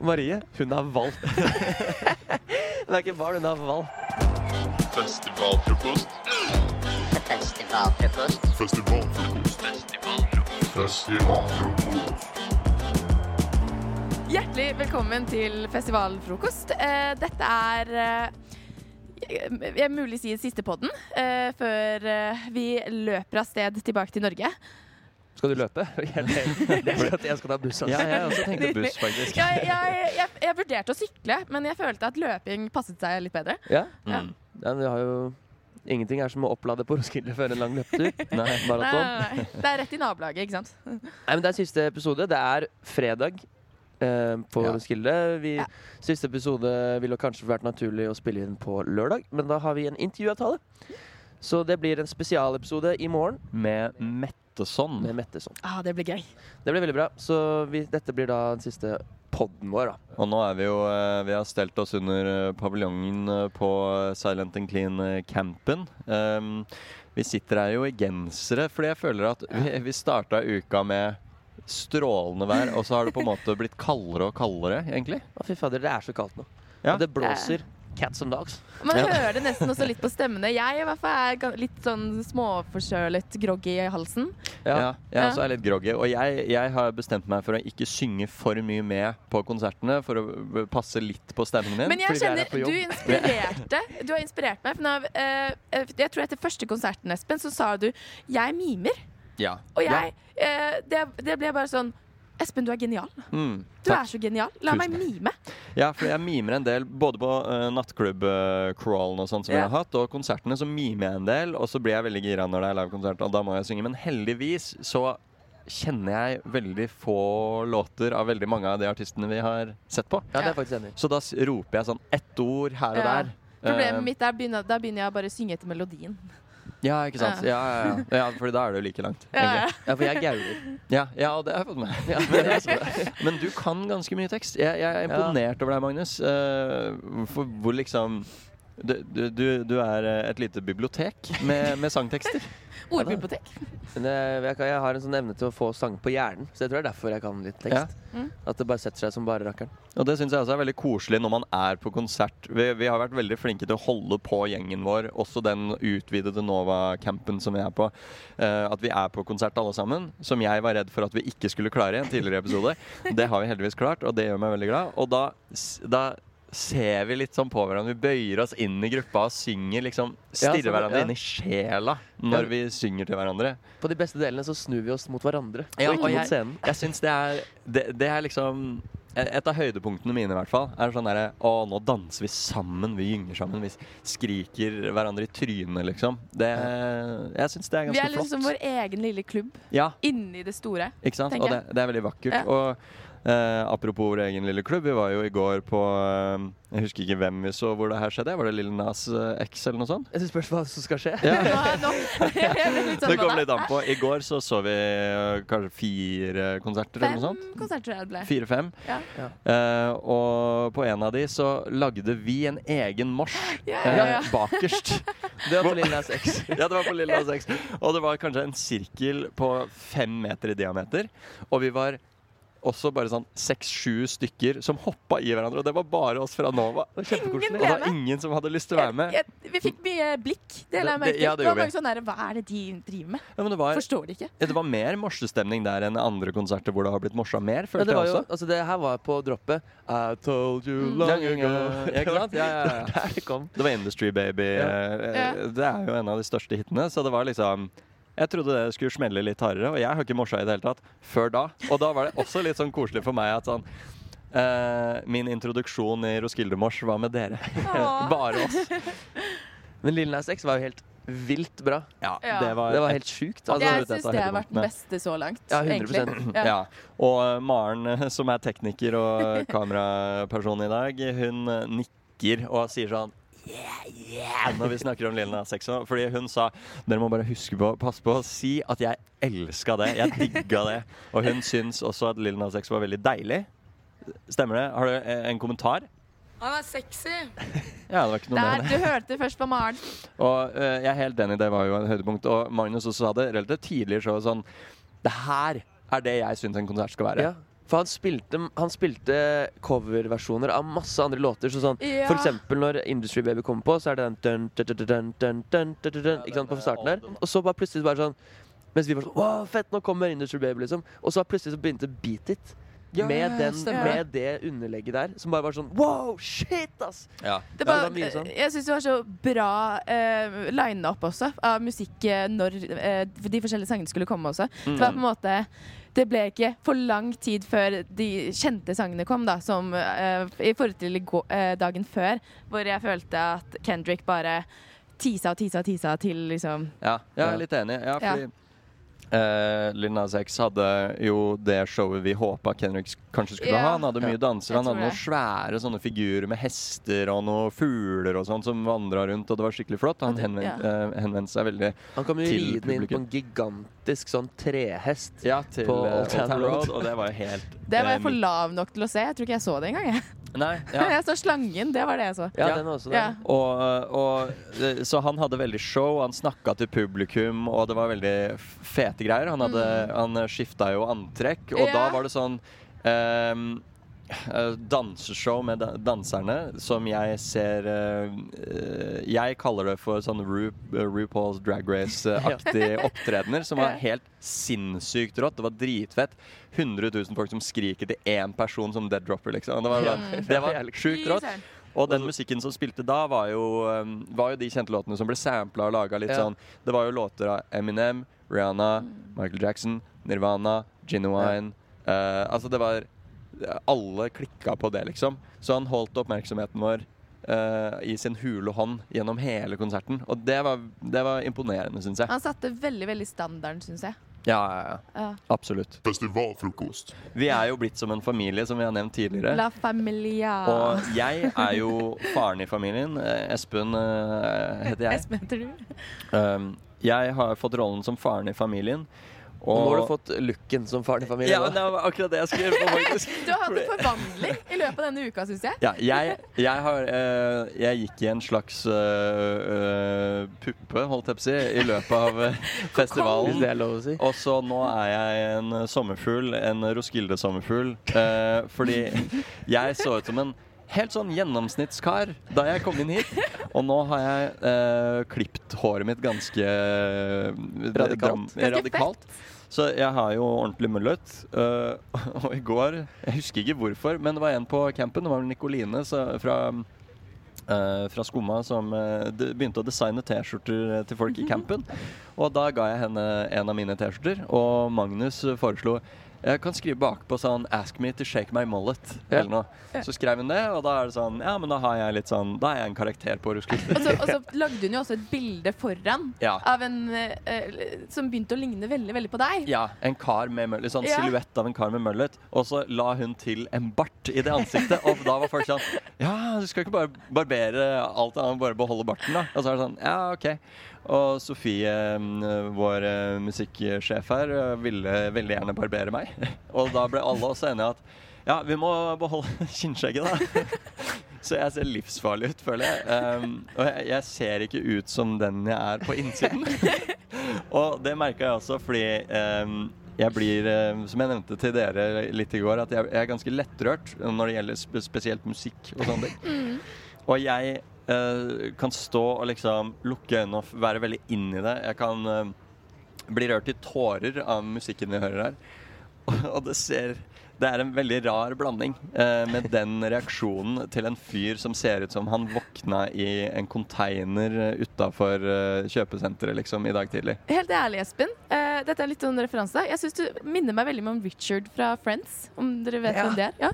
Marie, hun er valp. Hun er ikke barn, hun er valp. Festivalfrokost. Festivalfrokost. Festivalfrokost. Festivalfrokost. Hjertelig velkommen til festivalfrokost. Eh, dette er eh, jeg mulig si siste podden eh, før vi løper av sted tilbake til Norge. Skal du løpe? Jeg, jeg, skal, jeg skal ta buss. Altså. Ja, jeg også tenkte buss, faktisk. Jeg, jeg, jeg, jeg vurderte å sykle, men jeg følte at løping passet seg litt bedre. Ja? Ja. Mm. ja, men vi har jo Ingenting er som å opplade på Roskilde før en lang løpetur. Nei. Maraton. nei, nei. Det er rett i nabolaget, ikke sant? Nei, men det er siste episode. Det er fredag eh, på Ja. Roskilde. Vi, Ja. Siste episode ville kanskje vært naturlig å spille inn på lørdag, men da har vi en intervjuavtale. Så det blir en spesialepisode i morgen Med Metteson. med Metteson. Ah, det blir gøy. Det blir veldig bra. Så vi, dette blir da den siste podden vår, da. Og nå er vi jo eh, Vi har stelt oss under eh, paviljongen eh, på Silent and Clean-campen. Um, vi sitter her jo i gensere, fordi jeg føler at vi, vi starta uka med strålende vær, og så har det på en måte blitt kaldere og kaldere, egentlig. Å, fy fader, det er så kaldt nå. Ja. Og det blåser cats and dogs. Man Ja. hører det nesten også litt på stemmene. Jeg i hvert fall er litt sånn småforkjølet, groggy i halsen. Ja, Ja. jeg Ja. også er litt groggy. Og jeg, jeg har bestemt meg for å ikke synge for mye med på konsertene, for å passe litt på stemmen min. Men jeg fordi er kjenner jeg du inspirerte Du har inspirert meg. For når, eh, eh, jeg tror etter første konserten, Espen, så sa du 'jeg mimer'. Ja. Og jeg eh, det, det ble bare sånn Espen, du er genial. Mm, Du er så genial. La Tusen meg mime. Ja, for jeg mimer en del, både på uh, nattklubb-crawlen og sånt som yeah. jeg har hatt, og konsertene så mimer jeg en del, og så blir jeg veldig gira når det er livekonsert, og da må jeg synge. Men heldigvis så kjenner jeg veldig få låter av veldig mange av de artistene vi har sett på. Ja, det er faktisk enig. Så da roper jeg sånn ett ord her og Ja. der. Problemet uh, mitt er begynner, da begynner jeg bare å synge etter melodien. Ja, ikke sant. Ja, ja, ja. ja for da er det jo like langt. Ja, egentlig. Ja, for jeg gauler. Ja, ja, det har jeg fått med. Ja, men du kan ganske mye tekst. Jeg, jeg er imponert over deg, Magnus. Uh, for hvor liksom du, du, du, er eh, et lite bibliotek med, med sangtekster. Ordbibliotek. Men jeg, jeg, har en sånn evne til å få sang på hjernen, så jeg tror det er derfor jeg kan litt tekst. Ja. Mm. At det bare setter seg som bare rakkeren. Og det syns jeg også er veldig koselig når man er på konsert. Vi, vi har vært veldig flinke til å holde på gjengen vår, også den utvidede Nova-campen som vi er på. eh, at vi er på konsert alle sammen, som jeg var redd for at vi ikke skulle klare i en tidligere episode. Det har vi heldigvis klart, og det gjør meg veldig glad. Og da, da ser vi litt sånn på hverandre. Vi bøyer oss inn i gruppa og synger liksom Ja, Stirrer sånn, hverandre ja. inn i sjela når Ja. vi synger til hverandre. På de beste delene så snur vi oss mot hverandre, Ja, og ikke og mot scenen. Jeg syns det er det, det er liksom et av høydepunktene mine, i hvert fall. Er sånn derre Å, nå danser vi sammen. Vi gynger sammen. Vi skriker hverandre i trynet, liksom. Det Jeg syns det er ganske flott. Vi er liksom flott. vår egen lille klubb Ja, inni det store. ikke sant? Og det, det er veldig vakkert. Ja. Og eh, apropos vår egen lille klubb, vi var jo i går på eh, Jeg husker ikke hvem vi så hvor det her skjedde. Var det Lille Nas eh, X eller noe sånt? Jeg synes spørs hva som skal skje. Ja. Litt sånn, Det kommer kom litt an på. I går så så vi eh, kanskje fire konserter eller noe Fem sånt. konserter tror jeg det ble. Fire-fem. Ja. Eh, og på en av de så lagde vi en egen mors Ja, ja, ja. bakerst. Det var på Lille Nas X. ja, det var på Lille Nas X. Og det var kanskje en sirkel på fem meter i diameter. Og vi var også bare sånn seks-sju stykker som hoppa i hverandre. Og det var bare oss fra Nova. Det var kjempekoselig. Og det var ingen som hadde lyst til å være med. Jeg, jeg, vi fikk mye blikk. Det la jeg merke til. ja, det det var mange sånn der, Hva er det de driver med? Ja, men det var, Forstår det ikke. ja, det var mer morsestemning der enn andre konserter hvor det har blitt morsa mer, Ja, det, var jeg jo, også. altså det her var på droppet I told you Mm. long ago. Ja, ikke sant? Ja, ja, ja. Det var der kom. Det var Industry Baby. Ja. eh, Ja. Det er jo en av de største hitene. Så det var liksom Jeg trodde det skulle smelle litt hardere, og jeg har ikke morsa i det hele tatt før da. Og da var det også litt sånn koselig for meg at sånn uh, Min introduksjon i Roskilde-mors var med dere. Bare oss. Men Lille Nas X var jo helt vilt bra. Ja, det var, Det var helt sjukt. Altså, jeg syns det har vært den beste så langt. Ja, 100%. ja. Ja. Og uh, Maren, som er tekniker og kameraperson i dag, hun nikker og sier sånn Yeah, yeah, når vi snakker om Lilna X. Fordi hun sa dere må bare huske på passe på å si at jeg elska det. Jeg digga det. Og hun syns også at Lilna X var veldig deilig. Stemmer det? Har du eh, en kommentar? Han er sexy. Ja, det var ikke noe Der, mer. du hørte det først på Maren. Og uh, jeg er helt enig, det var jo et høydepunkt. Og Magnus også sa det relativt tidlig i showet sånn Det her er det jeg syns en konsert skal være. Ja. For han spilte, han spilte coverversjoner av masse andre låter. Så sånn, ja. For eksempel når Industry Baby kommer på, så er det den dun, dun, dun, Ikke sant, på starten der. Og så bare plutselig bare sånn Mens vi var sånn Å, fett, nå kommer Industry Baby, liksom. Og så plutselig så begynte Beat It. Ja, med, den, med det underlegget der, som bare var sånn Wow, shit, ass! Ja. Det Ja, det var sånn. Jeg syns det var så bra uh, line-up også, av musikk eh, når uh, de forskjellige sangene skulle komme også. Det var på en måte Det ble ikke for lang tid før de kjente sangene kom, da, som uh, i forhold til eh, dagen før, hvor jeg følte at Kendrick bare tisa og tisa og tisa til liksom Ja, jeg er litt enig. Ja, Ja. fordi eh, Lina Sex hadde jo det showet vi håpa Kendrick kanskje skulle yeah. ha. Han hadde mye danser. Han hadde noen svære sånne figurer med hester og noen fugler og sånn som vandra rundt, og det var skikkelig flott. Han henvendte, yeah. eh, henvendte seg veldig Han kom jo ridende inn på en gigantisk sånn trehest. ja, til På eh, Old Town Road. Og det var jo helt Det var eh, jeg for lav nok til å se. Jeg tror ikke jeg så det engang. Jeg, Nei, ja. jeg så slangen. Det var det jeg så. Ja, den også Ja. Og, og, eh, så han hadde veldig show, han snakka til publikum, og det var veldig fete greier. Han, hadde, han skifta jo antrekk, og da var det sånn eh, Danseshow med danserne som jeg ser eh, eh, Jeg kaller det for sånn Ru, RuPaul's Drag Race-aktige opptredener, som var helt sinnssykt rått. Det var dritfett. 100 000 folk som skriker til én person som dead-dropper, liksom. Det var, det var sjukt rått. Og den musikken som spilte da, var jo, um, var jo de kjente låtene som ble sampla og laga litt sånn. Det var jo låter av Eminem, Rihanna, Mm. Michael Jackson, Nirvana, Genuine. Uh, altså, det var Alle klikka på det, liksom. Så han holdt oppmerksomheten vår uh, i sin hule hånd gjennom hele konserten. Og det var, det var imponerende, syns jeg. Han satte veldig veldig standarden, syns jeg. Ja, ja, ja. Ja. Absolutt. Festivalfrokost. Vi er jo blitt som en familie, som vi har nevnt tidligere. La familia. Og jeg er jo faren i familien. Eh, Espen uh, heter jeg. Espen heter du. Um, jeg har fått rollen som faren i familien. Og nå har du fått looken som faren i familien. Ja, det var akkurat det jeg skulle gjøre. faktisk. Du har hatt en forvandling i løpet av denne uka, syns jeg. Ja, jeg, jeg, har, eh, jeg gikk i en slags eh, eh, puppe, holdt jeg på å si, i løpet av festivalen Hvis det er lov å si. Og så nå er jeg en sommerfugl, en Roskilde-sommerfugl. Eh, fordi jeg så ut som en helt sånn gjennomsnittskar da jeg kom inn hit. Og nå har jeg eh, klipt håret mitt ganske eh, Radikalt. Ganske radikalt. Så jeg har jo ordentlig mullet. Uh, og i går Jeg husker ikke hvorfor, men det var en på campen. Det var Nikoline så, fra Uh, fra Skumma som uh, begynte å designe T-skjorter til folk i campen. Og da ga jeg henne en av mine T-skjorter, og Magnus eh, foreslo jeg kan skrive bakpå sånn 'Ask me to shake my mullet'. Ja. Eller noe. Så skrev hun det, og da er det sånn Ja, men da har jeg litt sånn Da er jeg en karakter på Roskilde. Og så, og så lagde hun jo også et bilde foran Ja. av en eh, eh, som begynte å ligne veldig veldig på deg. Ja, en kar med møllet. Sånn Ja. silhuett av en kar med møllet. Og så la hun til en bart i det ansiktet. Og da var folk sånn Ja, du skal ikke bare barbere alt annet, bare beholde barten, da. Og så er det sånn Ja, OK. Og Sofie, mm, vår eh, musikksjef her, eh, ville veldig gjerne barbere meg. Og da ble alle også enige at ja, vi må beholde kinnskjegget, da. Så jeg ser livsfarlig ut, føler jeg. Um, og jeg, jeg ser ikke ut som den jeg er på innsiden. og det merka jeg også fordi um, jeg blir, um, som jeg nevnte til dere litt i går, at jeg, jeg er ganske lettrørt når det gjelder spe spesielt musikk og sånne ting. Og jeg eh, kan stå og liksom lukke øynene og være veldig inn i det. Jeg kan eh, bli rørt i tårer av musikken vi hører her. Og det ser Det er en veldig rar blanding eh, med den reaksjonen til en fyr som ser ut som han våkna i en container utafor eh, kjøpesenteret liksom i dag tidlig. Helt ærlig, Espen. eh, dette er litt sånn referanse. Jeg syns du minner meg veldig om Richard fra Friends. Om dere vet Ja. hvem det er? Ja.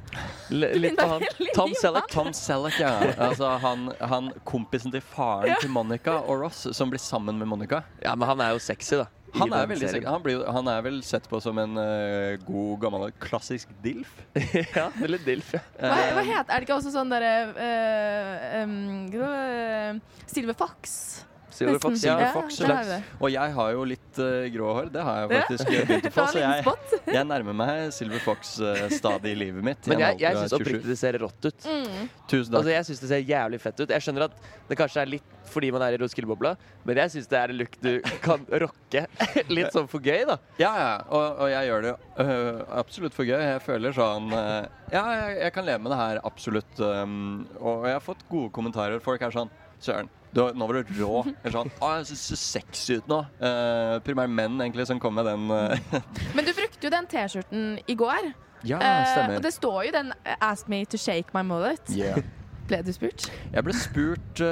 Litt av han. Tom Selleck. Tom Selleck, ja. Altså han, han kompisen til faren til Monica og Ross, som blir sammen med Monica. Ja, men han er jo sexy, da. Han er, veldig, han, blir, han er vel sett på som en uh, god, gammel, klassisk dilf. ja, eller dilf, ja. Hva, hva Eh, heter Er det ikke også sånn derre uh, um, Silver Fox? Silver Nesten. Fox, ja. Ja. Og jeg har jo litt uh, grå hår. Det har jeg faktisk ja. begynt å få. Så jeg, jeg nærmer meg Silver Fox uh, stadig i livet mitt. Men jeg, jeg, jeg syns oppriktig det ser rått ut. Mm. Tusen takk. Altså, jeg syns det ser jævlig fett ut. Jeg skjønner at det kanskje er litt fordi man er i Roskilde-bobla, men jeg syns det er en look du kan rocke. litt sånn for gøy, da. Ja, ja. Og, og jeg gjør det uh, absolutt for gøy. Jeg føler sånn Ja, jeg, jeg kan leve med det her absolutt. um, og jeg har fått gode kommentarer. Folk er sånn Søren, du, nå var du rå. Eller sånn Å, jeg ser så sexy ut nå. Uh, primært menn egentlig som kom med den. Uh. Men du brukte jo den T-skjorten i går. ja, stemmer. stemmer. og det står jo den eh, 'Ask me to shake my mullet'. Yeah. Ble du spurt? Jeg ble spurt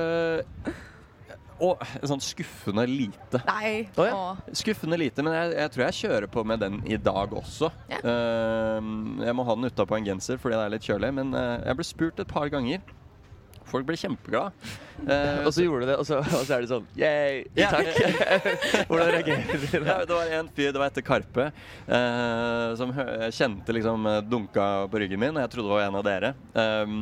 og sånn skuffende lite. Nei. oh, ja. Skuffende lite, men jeg, jeg tror jeg kjører på med den i dag også. Yeah. Uh, jeg må ha den utapå en genser fordi det er litt kjølig, men uh, jeg ble spurt et par ganger. Folk ble kjempeglade. Uh, Og så gjorde du det, og så, og så er det sånn Yay, yeah. takk. Hvordan reagerer du ja, det var en fyr, det var etter Karpe, uh, som kjente liksom eh, dunka på ryggen min, og jeg trodde det var en av dere. Ehm,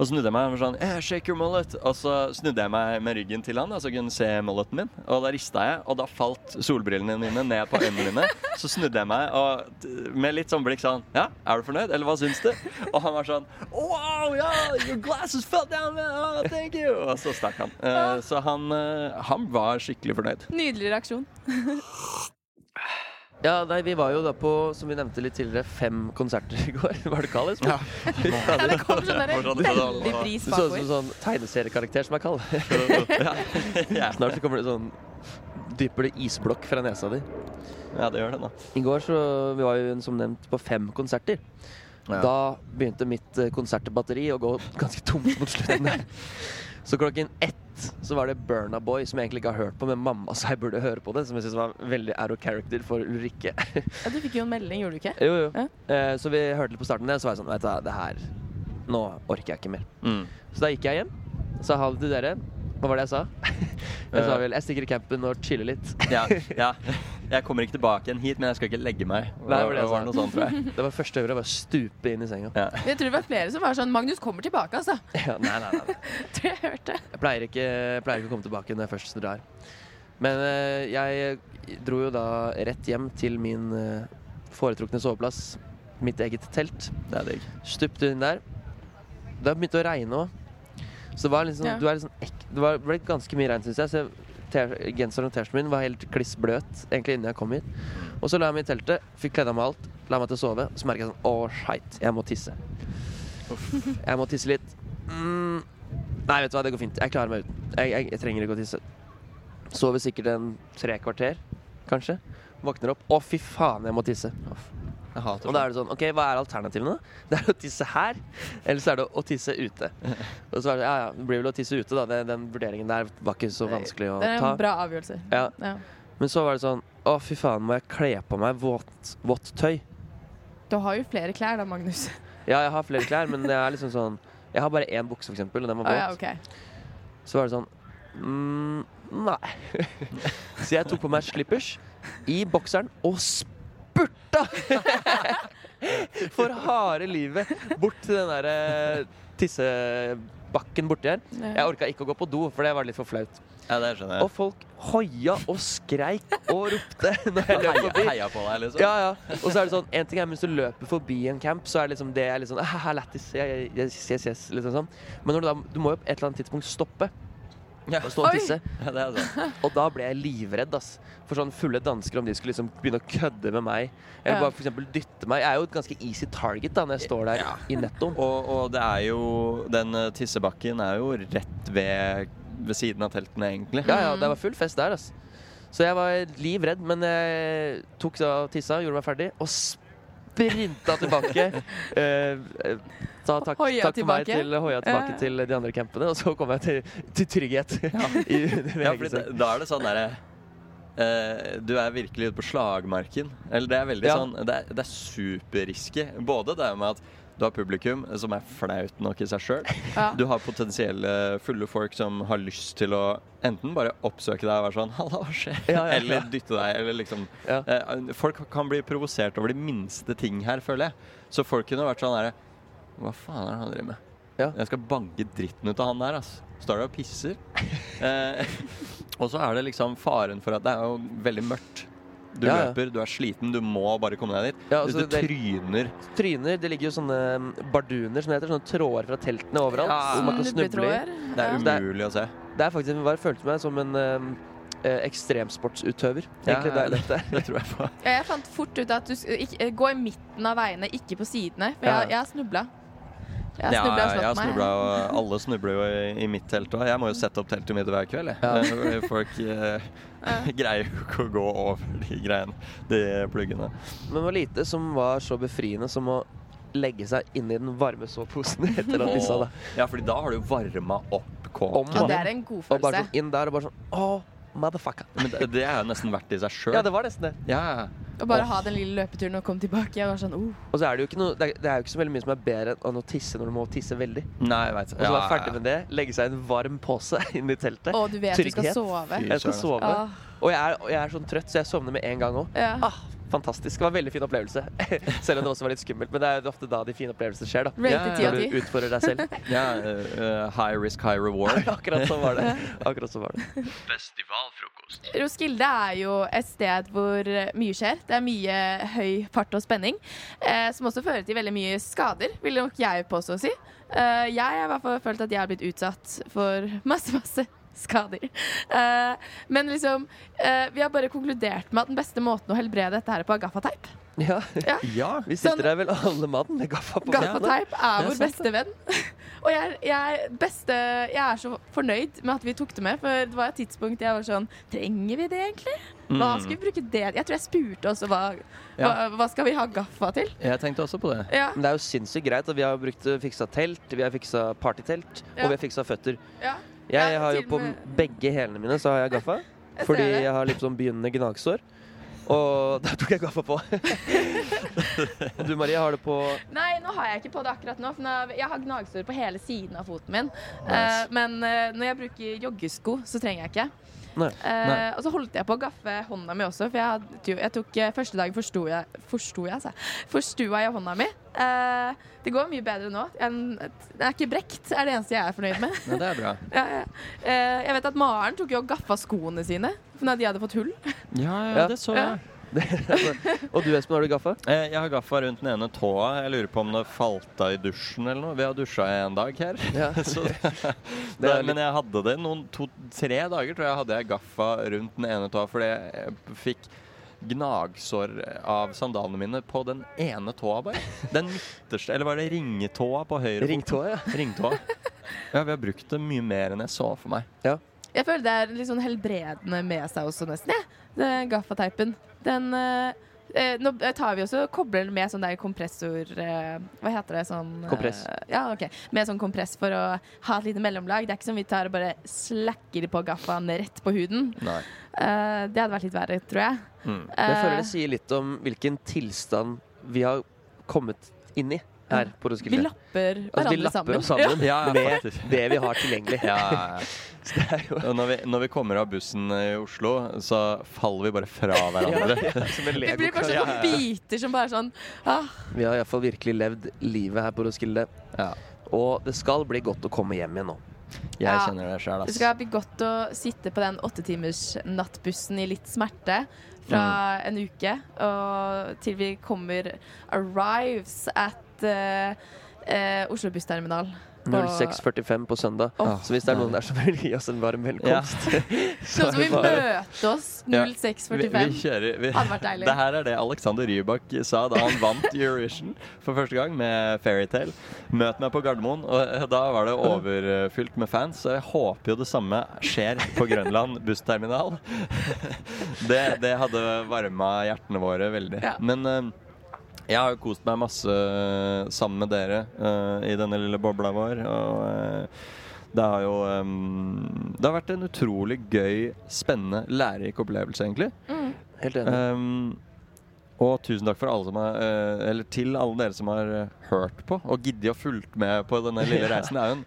og så snudde jeg meg og var sånn eh, Shake your mullet. Og så snudde jeg meg med ryggen til han, da, så jeg kunne se mulleten min. Og da rista jeg, og da falt solbrillene mine ned på øynene mine. Så snudde jeg meg og med litt sånn blikk sånn Ja, er du fornøyd, eller hva syns du? Og han var sånn Wow, yeah, your glasses fell down, man. Oh, thank you. Og så stakk han. Uh, så han, uh, han var skikkelig fornøyd. Nydelig reaksjon. Ja, nei, vi var jo da på, som vi nevnte litt tidligere, fem konserter i går. Var det Kalle? Ja. Ja, det kom sånn der veldig bris bakover. Du så ut som en sånn tegneseriekarakter som er kald. ja. ja. Snart så kommer det sånn dypere isblokk fra nesa di. ja, det gjør det, da. I går så vi var jo som nevnt på fem konserter. Ja. Da begynte mitt eh, konsertbatteri å gå ganske tomt mot slutten. Så klokken ett så var det Burna Boy, som jeg egentlig ikke har hørt på, men mamma sa jeg burde høre på det. Som jeg syntes var veldig out of character for Ulrikke. Ja, du fikk jo en melding, gjorde du ikke? jo, jo. Ja. Eh, så vi hørte litt på starten og så var jeg sånn Vet du hva, det her Nå orker jeg ikke mer. Mm. Så da gikk jeg hjem. Sa ha det til dere. Hva var det jeg sa? Jeg sa vel jeg stikker i campen og chiller litt. Ja, ja. Jeg kommer ikke tilbake igjen hit, men jeg skal ikke legge meg. Nei, det var det var noe sånt, tror jeg. Det var første øvre. Jeg bare stupe inn i senga. Ja. Jeg tror det var flere som var sånn 'Magnus kommer tilbake', altså. Ja, nei, nei, nei. Tror jeg hørte. Jeg pleier ikke, jeg pleier ikke å komme tilbake når jeg først drar. Men eh, jeg dro jo da rett hjem til min eh, foretrukne soveplass. Mitt eget telt. Det er digg. Stupte inn der. Det begynte å regne òg. Så det var liksom, Ja. du er liksom ek, det var, ble ganske mye regn, syns jeg. Så T- genseren og T-skjorten min var helt kliss bløt egentlig innen jeg kom hit. Og så la jeg meg i teltet, fikk kledd av meg alt, la meg til å sove. Så merker jeg sånn Å, skeit, jeg må tisse. Jeg må tisse litt. Mm, nei, vet du hva, det går fint. Jeg klarer meg uten. Jeg, jeg, jeg trenger ikke å tisse. Sover sikkert en tre kvarter, kanskje. Våkner opp. Å, fy faen, jeg må tisse. Jeg hater Og da er det sånn, ok, hva er alternativene? Det er å tisse her, eller så er det å tisse ute. Og så er det, ja, ja, det blir vel å tisse ute, da. Den, den vurderingen der var ikke så vanskelig å Det er ta. en bra avgjørelse. Ja. Ja. Men så var det sånn, å fy faen, må jeg kle på meg vått, vått tøy? Du har jo flere klær da, Magnus. Ja, jeg har flere klær, men det er liksom sånn, jeg har bare én bukse for eksempel, og den var våt. Ah, ja, okay. Så var det sånn, mm, nei. så jeg tok på meg slippers i bokseren og spurta! For harde livet bort til den der eh, tissebakken borti her. Jeg orka ikke å gå på do, for det var litt for flaut. Ja, det skjønner Og folk hoia og skreik og ropte når jeg løp forbi. heia på deg, liksom. Ja, ja. Og så er det sånn, en ting er mens du løper forbi en camp, så er det liksom det er litt sånn «Ah, lættis, yes, yes, yes, liksom sånn. Men når du, da, du må jo på et eller annet tidspunkt stoppe Ja. og stå og tisse. Ja, det er sant. Og da ble jeg livredd, ass. For sånn fulle dansker, om de skulle liksom begynne å kødde med meg. Eller Ja. bare for eksempel dytte meg. Jeg er jo et ganske easy target da når jeg står der Ja. i nettoen. Og, og det er jo Den eh, tissebakken er jo rett ved, ved siden av teltene, egentlig. Ja, ja, det var full fest der, ass. Så jeg var livredd, men jeg tok da og tissa, gjorde meg ferdig, og sprinta tilbake. Eh, eh, ta, takk, Hoia takk for meg til hoia tilbake til de andre campene, og så kom jeg til, til trygghet. i, Ja, fordi da, da er det sånn derre Uh, Du er virkelig ute på slagmarken. Eller det er veldig Ja. sånn Det er, det er superrisky. Både det med at du har publikum, som er flaut nok i seg sjøl. Ja. Du har potensielle fulle folk som har lyst til å enten bare oppsøke deg og være sånn 'Halla, hva skjer?' Ja, ja, ja. Eller dytte deg. Eller liksom Ja. eh, Folk kan bli provosert over de minste ting her, føler jeg. Så folk kunne vært sånn herre Hva faen er det han driver med? Ja. Jeg skal banke dritten ut av han der, ass. Står der og pisser. eh, og så er det liksom faren for at det er jo veldig mørkt. Du Ja, ja. løper, du er sliten, du må bare komme deg dit. Ja, altså, du det- tryner Tryner. Det ligger jo sånne um, barduner, som det heter. Sånne tråder fra teltene overalt. Ja. man kan snuble i. Det er Ja. Umulig å se. Det er faktisk, jeg følte meg som en um, ekstremsportsutøver, egentlig, ja, det, der. Det tror jeg på. Ja, jeg fant fort ut at du ikke, gå i midten av veiene, ikke på sidene. For jeg, jeg har snubla. Jeg Ja, og jeg har slått meg. snubla, og alle snubler jo i, i mitt telt òg. Jeg må jo sette opp teltet mitt hver kveld. Jeg. Folk eh, greier jo ikke å gå over de greiene, de pluggene. Men det var lite som var så befriende som å legge seg inn i den varme såposen etter at det. Ja, fordi da har du varma opp kåken. Ja, det er en god Og bare sånn inn der og bare sånn Å, motherfucker. Men det, det er jo nesten verdt i seg sjøl. Ja, det var nesten det. Ja, Å bare ha den lille løpeturen og komme tilbake. Jeg var sånn, oh. Og så er det jo ikke noe Det er, det er jo ikke så veldig mye som er bedre enn å tisse når du må tisse veldig. Nei, jeg vet. Og så være ferdig med det, legge seg i en varm pose inn i teltet. Og du vet du skal sove. Jeg skal sove. Ah, Og jeg er, jeg er sånn trøtt, så jeg sovner med en gang òg. ja. Ah, fantastisk. Det var en veldig fin opplevelse. Selv om det også var litt skummelt. Men det er jo ofte da de fine opplevelsene skjer. da Rated 10 av Når du utfordrer deg selv. Ja, eh, high risk, high reward. Akkurat sånn var det. Akkurat sånn var det. Festivalfrokost. Roskilde er jo et sted hvor eh, mye skjer. Det er mye høy fart og spenning. Eh, som også fører til veldig mye skader, vil nok jeg påstå å si. Uh, jeg har i hvert fall følt at jeg har blitt utsatt for masse, masse skader. Uh, men liksom uh, Vi har bare konkludert med at den beste måten å helbrede dette her er på er gaffateip. Ja, Ja. Ja. Vi sitter her vel alle mann med gaffa på. Gaffateip er vår er beste venn. Og jeg, jeg, beste, jeg er så fornøyd med at vi tok det med, for det var et tidspunkt jeg var sånn Trenger vi det egentlig? Hva Mm. skal vi bruke det Jeg tror jeg spurte også hva, Ja. hva, hva skal vi ha gaffa til? Jeg tenkte også på det. Ja, Men det er jo sinnssykt greit. at Vi har brukt fiksa telt, vi har fiksa partytelt, Ja. og vi har fiksa føtter. Jeg har jo på begge hælene mine så har jeg gaffa. Fordi jeg har litt sånn begynnende gnagsår. Og da tok jeg gaffa på. Og du Marie, har det på Nei, nå har jeg ikke på det akkurat nå. For jeg har gnagsår på hele siden av foten min. Nice. Eh, men eh, når jeg bruker joggesko, så trenger jeg ikke. Nei. Eh, og så holdt jeg på å gaffe hånda mi også, for jeg, hadde, jeg tok eh, første dagen forsto jeg Forsto jeg, sa jeg. Forstua jeg hånda mi. Eh, det går mye bedre nå. Jeg, den er ikke brekt, er det eneste jeg er fornøyd med. Ja, det er bra. ja, ja. Eh, jeg vet at Maren tok jo og gaffa skoene sine da de hadde fått hull. Ja, Ja. det så Ja. jeg. Og du Espen, har du gaffa? Eh, Jeg har gaffa rundt den ene tåa. Jeg lurer på om det falt av i dusjen eller noe. Vi har dusja en dag her. Ja. Det det, men jeg hadde det noen to-tre dager tror jeg hadde jeg gaffa rundt den ene tåa fordi jeg fikk gnagsår av sandalene mine på den ene tåa bare. Den midterste, eller var det ringetåa på høyre? Ringtåa, ja. Ringtåa. Ja, vi har brukt det mye mer enn jeg så for meg. Jeg føler det er litt sånn helbredende med seg også, nesten. Ja. Det Gaffateipen. Den eh, eh, Nå tar vi også kobler den med sånn der kompressor eh, Hva heter det? Sånn eh, Kompress. ja, ok. Med sånn kompress for å ha et lite mellomlag. Det er ikke som vi tar og bare slakker på gaffaen rett på huden. Nei. Eh, det hadde vært litt verre, tror jeg. Mm. Jeg føler Eh, det sier litt om hvilken tilstand vi har kommet inn i her på vi lapper Altså, vi hverandre lapper sammen. sammen Ja, med det vi har tilgjengelig. Ja, ja, ja. Så det er jo Og når vi, når vi kommer av bussen i Oslo, så faller vi bare fra hverandre. ja, Vi blir bare legokloss. sånn biter som bare sånn ah, Vi har iallfall virkelig levd livet her på Roskilde. Ja. Og det skal bli godt å komme hjem igjen nå. Jeg Ja. kjenner det sjøl, Det skal bli godt å sitte på den åttetimers nattbussen i litt smerte fra Mm. en uke, og til vi kommer arrives at eh, eh, Oslo bussterminal. 06.45 på søndag. Oh. Så hvis det er noen der som vil gi oss en varm velkomst, Så vi møte oss Ja. Vi, vi 06.45. kjører vi, Hadde vært deilig. Det her er det Alexander Rybak sa da han vant Eurovision for første gang med Fairytale. Møt meg på Gardermoen, og da var det overfylt med fans. Så jeg håper jo det samme skjer på Grønland bussterminal. Det, det hadde varma hjertene våre veldig. Ja. Men eh, jeg har jo kost meg masse sammen med dere uh, i denne lille bobla vår. Og uh, det har jo um, Det har vært en utrolig gøy, spennende, lærerik opplevelse, egentlig. Mm. Helt enig. Um, og tusen takk for alle som har, eh, eller til alle dere som har eh, hørt på og giddet å fulgt med på denne lille reisen. Det er jo en,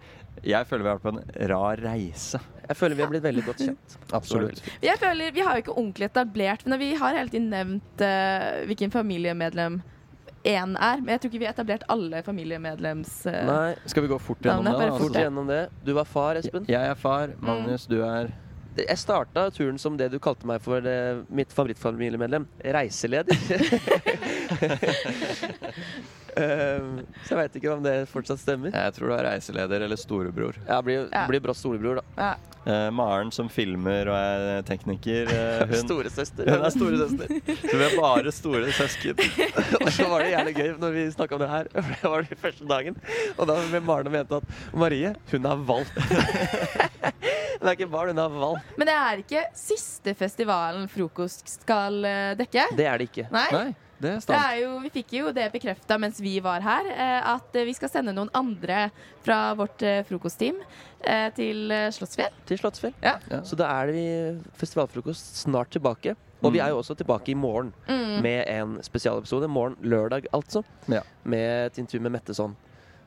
jeg føler vi har vært på en rar reise. Jeg føler vi har blitt veldig godt kjent. Absolutt. Jeg føler, Vi har jo ikke ordentlig etablert, men vi har hele tiden nevnt uh, hvilken familiemedlem én er. Men jeg tror ikke vi har etablert alle familiemedlems... Uh, Nei, Skal vi gå fort gjennom det? bare da? fort gjennom det. Du var far, Espen. Jeg er far. Magnus, du er Jeg starta turen som det du kalte meg for eh, mitt favorittfamiliemedlem. Reiseleder. Um, så jeg veit ikke om det fortsatt stemmer. Jeg tror du er reiseleder eller storebror. Ja, blir, Ja. blir bra storebror, da. ja. Uh, Maren som filmer og er tekniker. uh, hun, Storesøster. hun er storesøster. Så vi er bare store søsken. og så var det jævlig gøy når vi snakka om det her. For det var den første dagen. Og da ble Maren og mente at Marie, hun er valgt. Hun er ikke barn, hun er valgt. Men det er ikke siste festivalen frokost skal eh, dekke. Det er det ikke. Nei. Nei, det er Det er jo, vi fikk jo det bekrefta mens vi var her, eh, at eh, vi skal sende noen andre fra vårt eh, frokostteam eh, til Slottsfjell. Til Slottsfjell. Ja. Ja. Så da er vi festivalfrokost snart tilbake. Og vi er jo også tilbake i morgen Mm. med en spesialepisode. Morgen lørdag, altså. Ja. Med et intervju med Metteson.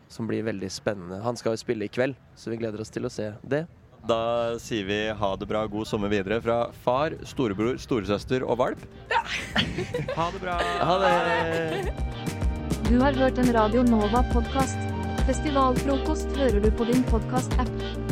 Som blir veldig spennende. Han skal jo spille i kveld, så vi gleder oss til å se det. Da sier vi ha det bra, god sommer videre fra far, storebror, storesøster og valp. Ha det bra. Ha det! Du har hørt en Radio Nova-podkast. Festivalfrokost hører du på din podkast-app.